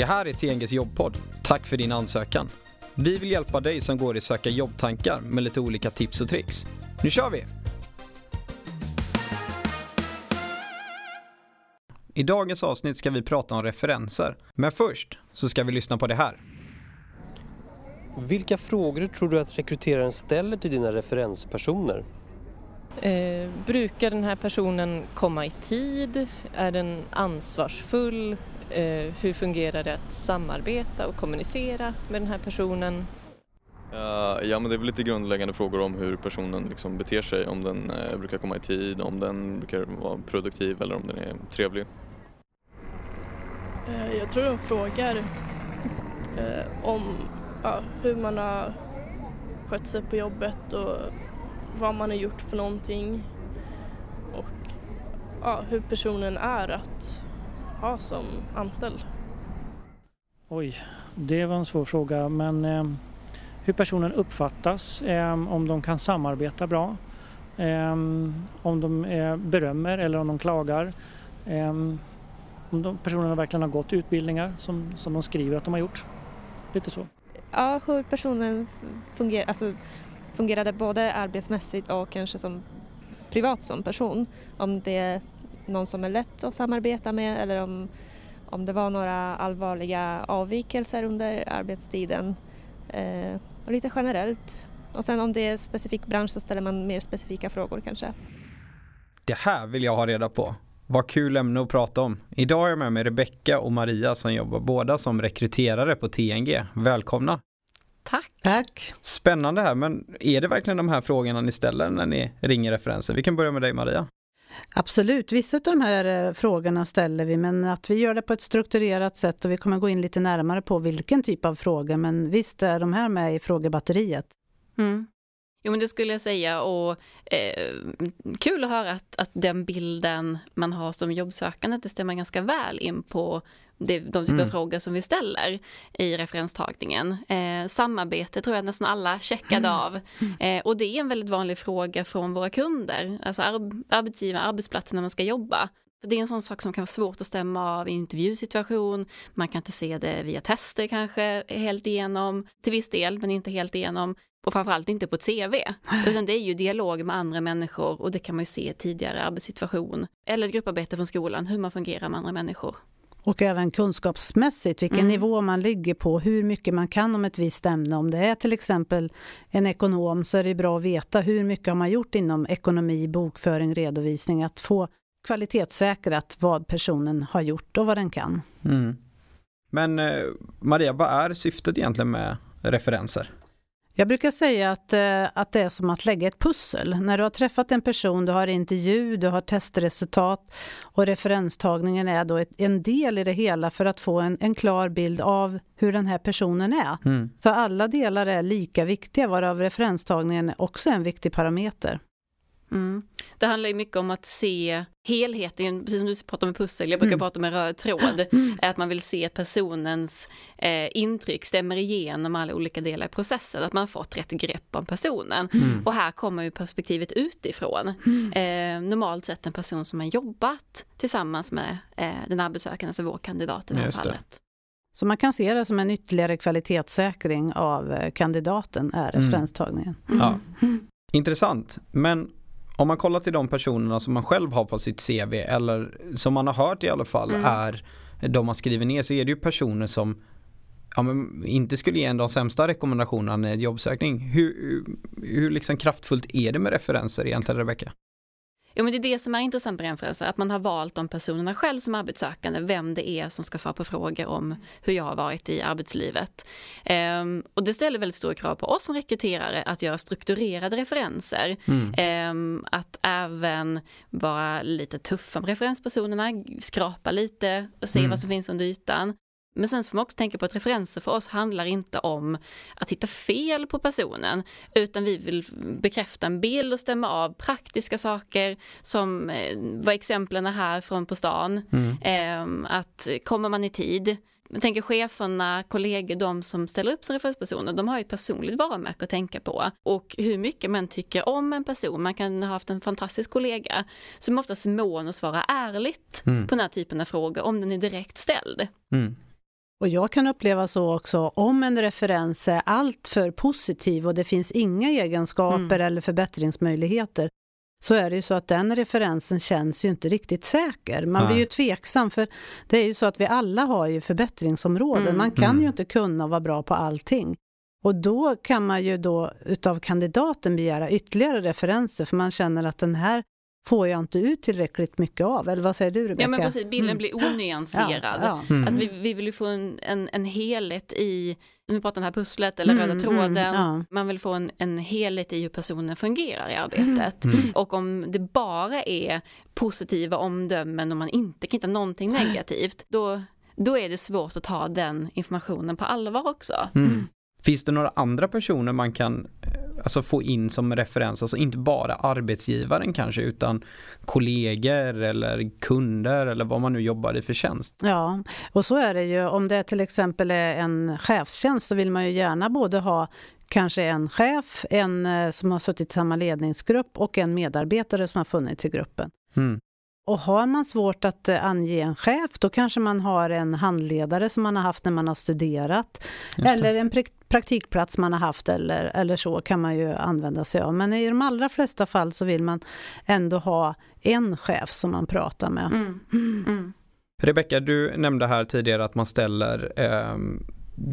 Det här är TNGs jobbpodd. Tack för din ansökan. Vi vill hjälpa dig som går i söka jobbtankar med lite olika tips och tricks. Nu kör vi! I dagens avsnitt ska vi prata om referenser. Men först så ska vi lyssna på det här. Vilka frågor tror du att rekryteraren ställer till dina referenspersoner? Eh, brukar den här personen komma i tid? Är den ansvarsfull? Eh, hur fungerar det att samarbeta och kommunicera med den här personen? Uh, ja men det är väl lite grundläggande frågor om hur personen liksom beter sig, om den uh, brukar komma i tid, om den brukar vara produktiv eller om den är trevlig. Uh, jag tror de frågar om hur man har skött sig på jobbet och vad man har gjort för någonting och ja, hur personen är att ha som anställd. Oj, det var en svår fråga men eh, hur personen uppfattas, eh, om de kan samarbeta bra, eh, om de berömmer eller om de klagar, om de personerna verkligen har gått utbildningar som, som de skriver att de har gjort. Lite så. Ja, hur personen fungerar, alltså fungerade både arbetsmässigt och kanske som privat som person. Om det är någon som är lätt att samarbeta med eller om, om det var några allvarliga avvikelser under arbetstiden. Eh, och lite generellt. Och sen om det är specifik bransch så ställer man mer specifika frågor kanske. Det här vill jag ha reda på. Vad kul ämne att prata om. Idag har jag med mig Rebecka och Maria som jobbar båda som rekryterare på TNG. Välkomna! Tack. Tack. Spännande här, men är det verkligen de här frågorna ni ställer när ni ringer referenser? Vi kan börja med dig Maria. Absolut, vissa av de här eh, frågorna ställer vi men att vi gör det på ett strukturerat sätt och vi kommer gå in lite närmare på vilken typ av frågor men visst är de här med i frågebatteriet. Mm. Jo men det skulle jag säga och eh, kul att höra att, att den bilden man har som jobbsökande det stämmer ganska väl in på det, de typer mm. av frågor som vi ställer i referenstagningen. Eh, samarbete tror jag nästan alla checkade mm. av. Eh, och det är en väldigt vanlig fråga från våra kunder, alltså ar arbetsgivare, arbetsplatser när man ska jobba. Det är en sån sak som kan vara svårt att stämma av i intervjusituation. Man kan inte se det via tester kanske helt igenom, till viss del, men inte helt igenom. Och framförallt inte på ett CV, utan det är ju dialog med andra människor och det kan man ju se i tidigare arbetssituation. Eller grupparbete från skolan, hur man fungerar med andra människor. Och även kunskapsmässigt, vilken mm. nivå man ligger på, hur mycket man kan om ett visst ämne. Om det är till exempel en ekonom så är det bra att veta hur mycket har man gjort inom ekonomi, bokföring, redovisning. Att få kvalitetssäkrat vad personen har gjort och vad den kan. Mm. Men eh, Maria, vad är syftet egentligen med referenser? Jag brukar säga att, eh, att det är som att lägga ett pussel. När du har träffat en person, du har intervju, du har testresultat och referenstagningen är då ett, en del i det hela för att få en, en klar bild av hur den här personen är. Mm. Så alla delar är lika viktiga, varav referenstagningen också är en viktig parameter. Mm. Det handlar ju mycket om att se helheten, precis som du pratar om pussel, jag brukar mm. prata om en röd tråd, mm. att man vill se att personens eh, intryck stämmer igenom alla olika delar i processen, att man fått rätt grepp om personen. Mm. Och här kommer ju perspektivet utifrån. Mm. Eh, normalt sett en person som har jobbat tillsammans med eh, den arbetssökande, alltså vår kandidat i det här fallet. Så man kan se det som en ytterligare kvalitetssäkring av eh, kandidaten, är mm. referenstagningen. Ja. Intressant, men om man kollar till de personerna som man själv har på sitt CV eller som man har hört i alla fall mm. är de man skriver ner så är det ju personer som ja, men inte skulle ge en de sämsta rekommendationerna i jobbsökning. Hur, hur liksom kraftfullt är det med referenser egentligen Rebecka? Jo men det är det som är intressant med referenser, att man har valt de personerna själv som arbetssökande, vem det är som ska svara på frågor om hur jag har varit i arbetslivet. Um, och det ställer väldigt stora krav på oss som rekryterare att göra strukturerade referenser. Mm. Um, att även vara lite tuffa med referenspersonerna, skrapa lite och se mm. vad som finns under ytan. Men sen får man också tänka på att referenser för oss handlar inte om att hitta fel på personen, utan vi vill bekräfta en bild och stämma av praktiska saker som eh, var exemplen här från på stan. Mm. Eh, att kommer man i tid, jag tänker cheferna, kollegor, de som ställer upp som referenspersoner, de har ju ett personligt varumärke att tänka på. Och hur mycket man tycker om en person, man kan ha haft en fantastisk kollega som oftast är mån att svara ärligt mm. på den här typen av frågor, om den är direkt ställd. Mm. Och jag kan uppleva så också, om en referens är alltför positiv och det finns inga egenskaper mm. eller förbättringsmöjligheter, så är det ju så att den referensen känns ju inte riktigt säker. Man Nej. blir ju tveksam för det är ju så att vi alla har ju förbättringsområden. Mm. Man kan mm. ju inte kunna vara bra på allting. Och då kan man ju då utav kandidaten begära ytterligare referenser för man känner att den här får jag inte ut tillräckligt mycket av. Eller vad säger du Rebecka? Ja men precis, bilden mm. blir onyanserad. Ja, ja. Mm. Att vi, vi vill ju få en, en, en helhet i, som vi pratar om det här pusslet eller mm, röda mm, tråden. Ja. Man vill få en, en helhet i hur personen fungerar i arbetet. Mm. Mm. Och om det bara är positiva omdömen och man inte kan hitta någonting negativt, då, då är det svårt att ta den informationen på allvar också. Finns det några andra personer man kan alltså, få in som referens? Alltså inte bara arbetsgivaren kanske utan kollegor eller kunder eller vad man nu jobbar i för tjänst. Ja, och så är det ju. Om det till exempel är en chefstjänst så vill man ju gärna både ha kanske en chef, en eh, som har suttit i samma ledningsgrupp och en medarbetare som har funnits i gruppen. Mm. Och har man svårt att eh, ange en chef, då kanske man har en handledare som man har haft när man har studerat. Eller en praktikplats man har haft eller, eller så kan man ju använda sig av. Men i de allra flesta fall så vill man ändå ha en chef som man pratar med. Mm. Mm. Rebecka, du nämnde här tidigare att man ställer eh,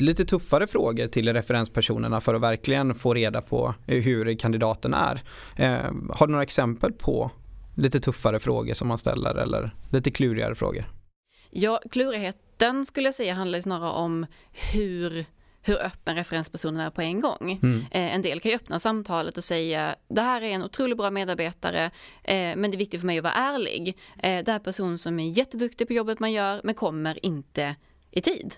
lite tuffare frågor till referenspersonerna för att verkligen få reda på hur kandidaten är. Eh, har du några exempel på lite tuffare frågor som man ställer eller lite klurigare frågor? Ja, klurigheten skulle jag säga handlar snarare om hur hur öppen referenspersonen är på en gång. Mm. Eh, en del kan ju öppna samtalet och säga det här är en otroligt bra medarbetare eh, men det är viktigt för mig att vara ärlig. Eh, det här är en person som är jätteduktig på jobbet man gör men kommer inte i tid.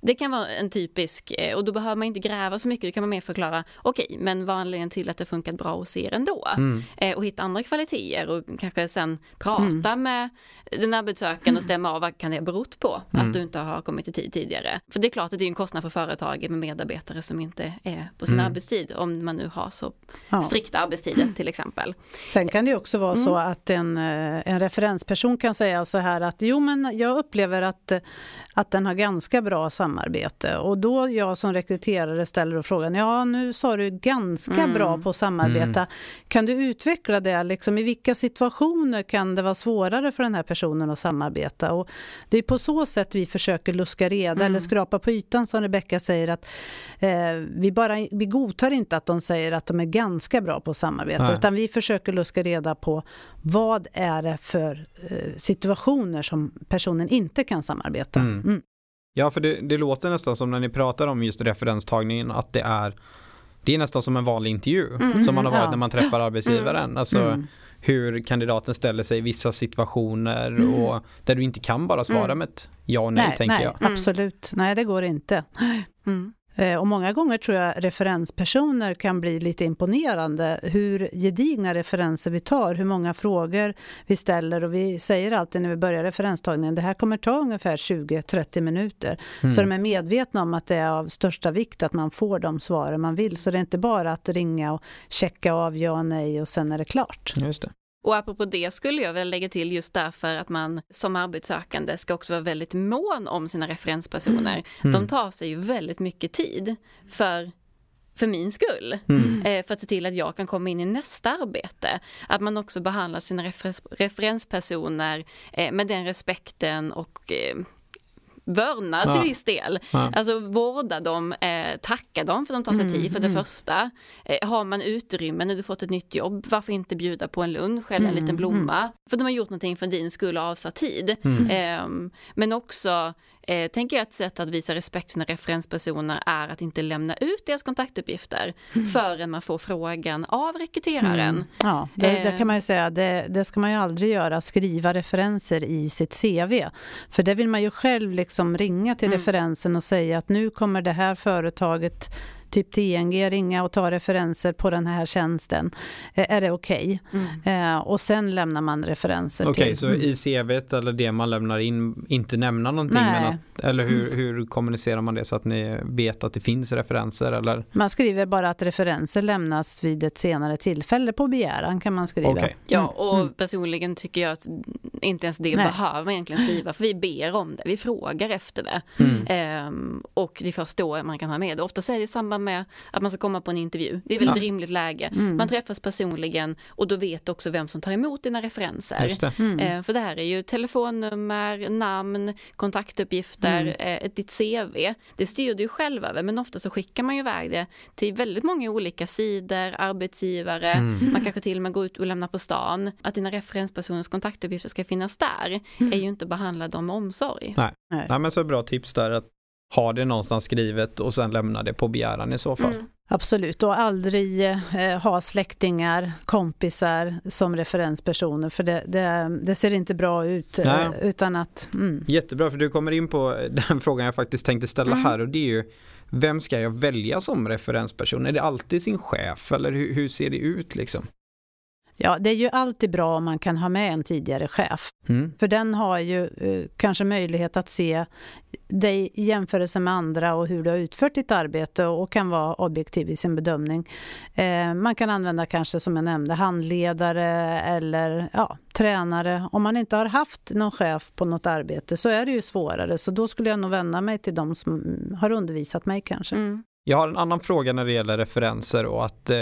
Det kan vara en typisk, eh, och då behöver man inte gräva så mycket, då kan man mer förklara, okej, okay, men vad är anledningen till att det funkat bra hos er ändå? Mm. Eh, och hitta andra kvaliteter och kanske sen prata mm. med den arbetssökande och stämma av vad kan det ha berott på mm. att du inte har kommit i tid tidigare. För det är klart att det är en kostnad för företaget med medarbetare som inte är på sin mm. arbetstid, om man nu har så ja. strikta arbetstider till exempel. Sen kan det också vara så mm. att en, eh, en referensperson kan säga så här att jo men jag upplever att, att den har ganska bra samarbete. Och då jag som rekryterare ställer frågan, ja nu sa du ganska mm. bra på att samarbeta. Mm. Kan du utveckla det? Liksom, I vilka situationer kan det vara svårare för den här personen att samarbeta? Och det är på så sätt vi försöker luska reda mm. eller skrapa på ytan som Rebecka säger att eh, vi, bara, vi godtar inte att de säger att de är ganska bra på att samarbeta Nej. utan vi försöker luska reda på vad är det för eh, situationer som personen inte kan samarbeta. Mm. mm. Ja, för det, det, låter nästan som när ni pratar om just referenstagningen att det är det är nästan som en vanlig intervju mm, som man har varit ja. när man träffar arbetsgivaren. Mm, alltså mm. hur kandidaten ställer sig i vissa situationer mm. och där du inte kan bara svara mm. med ett ja och nej, nej tänker jag. Absolut, nej det går inte. Eh, och många gånger tror jag referenspersoner kan bli lite imponerande hur gedigna referenser vi tar, hur många frågor vi ställer och vi säger alltid när vi börjar referenstagningen, det här kommer ta ungefär 20-30 minuter. Mm. Så de är medvetna om att det är av största vikt att man får de svaren man vill. Så det är inte bara att ringa och checka av ja och nej och sen är det klart. Just det. Och apropå det skulle jag vilja lägga till just därför att man som arbetssökande ska också vara väldigt mån om sina referenspersoner. Mm. De tar sig ju väldigt mycket tid för för min skull. Mm. Eh, för att se till att jag kan komma in i nästa arbete. Att man också behandlar sina refer referenspersoner eh, med den respekten och vörna ja. till viss del. Ja. Alltså vårda dem, eh, tacka dem för att de tar sig mm, tid för det mm. första. Eh, har man utrymme när du fått ett nytt jobb, varför inte bjuda på en lunch eller en mm, liten blomma? Mm. För de har gjort någonting för din skull och avsatt tid. Eh, men också eh, tänker jag ett sätt att visa respekt för sina referenspersoner är att inte lämna ut deras kontaktuppgifter mm. förrän man får frågan av rekryteraren. Mm. Ja, det, det, kan man ju säga, det, det, ska man ju aldrig göra, skriva referenser i sitt CV. För det vill man ju själv liksom ringa till mm. referensen och säga att nu kommer det här företaget typ TNG ringa och ta referenser på den här tjänsten. Eh, är det okej? Okay? Mm. Eh, och sen lämnar man referenser okay, till. Okej, så i CVt eller det man lämnar in inte nämna någonting? Att, eller hur, mm. hur kommunicerar man det så att ni vet att det finns referenser? Eller? Man skriver bara att referenser lämnas vid ett senare tillfälle på begäran kan man skriva. Okay. Ja, mm. och mm. personligen tycker jag att inte ens det Nej. behöver man egentligen skriva för vi ber om det, vi frågar efter det. Mm. Ehm, och det är först då man kan ha med det. Ofta är det i samband med att man ska komma på en intervju. Det är väl ja. ett rimligt läge. Mm. Man träffas personligen och då vet också vem som tar emot dina referenser. Det. Mm. Ehm, för det här är ju telefonnummer, namn, kontaktuppgifter, mm. eh, ditt CV. Det styr du ju själv över men ofta så skickar man ju iväg det till väldigt många olika sidor, arbetsgivare, mm. man kanske till och med går ut och lämnar på stan. Att dina referenspersoners kontaktuppgifter ska finnas där mm. är ju inte att behandla dem med omsorg. Nej. Nej. Nej, men så bra tips där att ha det någonstans skrivet och sen lämna det på begäran i så fall. Mm. Absolut, och aldrig eh, ha släktingar, kompisar som referenspersoner för det, det, det ser inte bra ut. Eh, utan att, mm. Jättebra, för du kommer in på den frågan jag faktiskt tänkte ställa mm. här och det är ju vem ska jag välja som referensperson? Är det alltid sin chef eller hur, hur ser det ut liksom? Ja, det är ju alltid bra om man kan ha med en tidigare chef. Mm. För den har ju eh, kanske möjlighet att se dig i jämförelse med andra och hur du har utfört ditt arbete och kan vara objektiv i sin bedömning. Eh, man kan använda kanske som jag nämnde handledare eller ja, tränare. Om man inte har haft någon chef på något arbete så är det ju svårare. Så då skulle jag nog vända mig till de som har undervisat mig kanske. Mm. Jag har en annan fråga när det gäller referenser och att eh,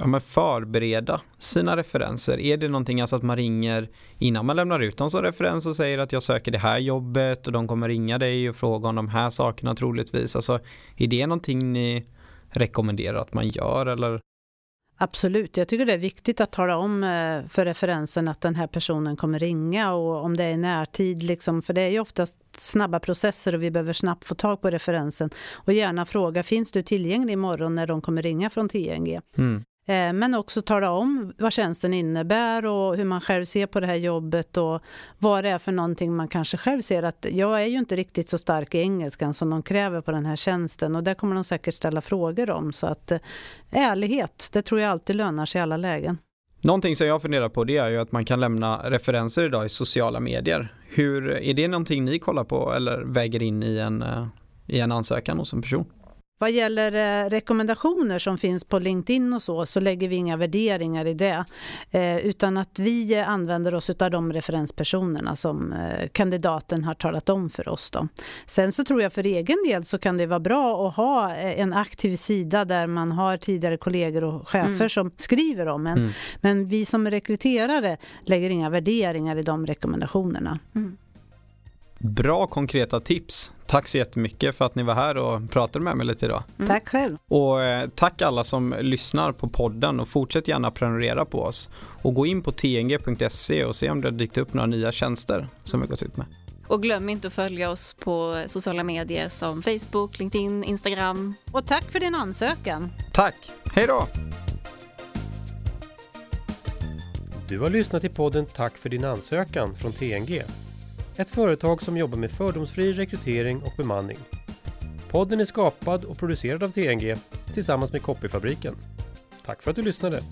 ja, förbereda sina referenser. Är det någonting alltså att man ringer innan man lämnar ut dem som referens och säger att jag söker det här jobbet och de kommer ringa dig och fråga om de här sakerna troligtvis. Alltså, är det någonting ni rekommenderar att man gör eller? Absolut, jag tycker det är viktigt att tala om eh, för referensen att den här personen kommer ringa och om det är i närtid, liksom, för det är ju oftast snabba processer och vi behöver snabbt få tag på referensen. Och gärna fråga, finns du tillgänglig imorgon när de kommer ringa från TNG? Mm. Eh, men också tala om vad tjänsten innebär och hur man själv ser på det här jobbet och vad det är för någonting man kanske själv ser att jag är ju inte riktigt så stark i engelskan som de kräver på den här tjänsten och det kommer de säkert ställa frågor om så att eh, ärlighet, det tror jag alltid lönar sig i alla lägen. Någonting som jag funderar på det är ju att man kan lämna referenser idag i sociala medier. Hur, är det någonting ni kollar på eller väger in i en, eh, i en ansökan hos en person? Vad gäller eh, rekommendationer som finns på LinkedIn och så, så lägger vi inga värderingar i det. Eh, utan att vi använder oss av de referenspersonerna som eh, kandidaten har talat om för oss. Då. Sen så tror jag för egen del så kan det vara bra att ha en aktiv sida där man har tidigare kollegor och chefer mm. som skriver om en. Mm. Men vi som rekryterare lägger inga värderingar i de rekommendationerna. Mm. Bra konkreta tips. Tack så jättemycket för att ni var här och pratade med mig lite idag. Mm. Tack själv. Och eh, tack alla som lyssnar på podden och fortsätt gärna prenumerera på oss. Och gå in på tng.se och se om det har dykt upp några nya tjänster som vi gått ut med. Och glöm inte att följa oss på sociala medier som Facebook, LinkedIn, Instagram. Och tack för din ansökan. Tack. Hej då. Du har lyssnat till podden Tack för din ansökan från TNG. Ett företag som jobbar med fördomsfri rekrytering och bemanning. Podden är skapad och producerad av TNG tillsammans med Copyfabriken. Tack för att du lyssnade!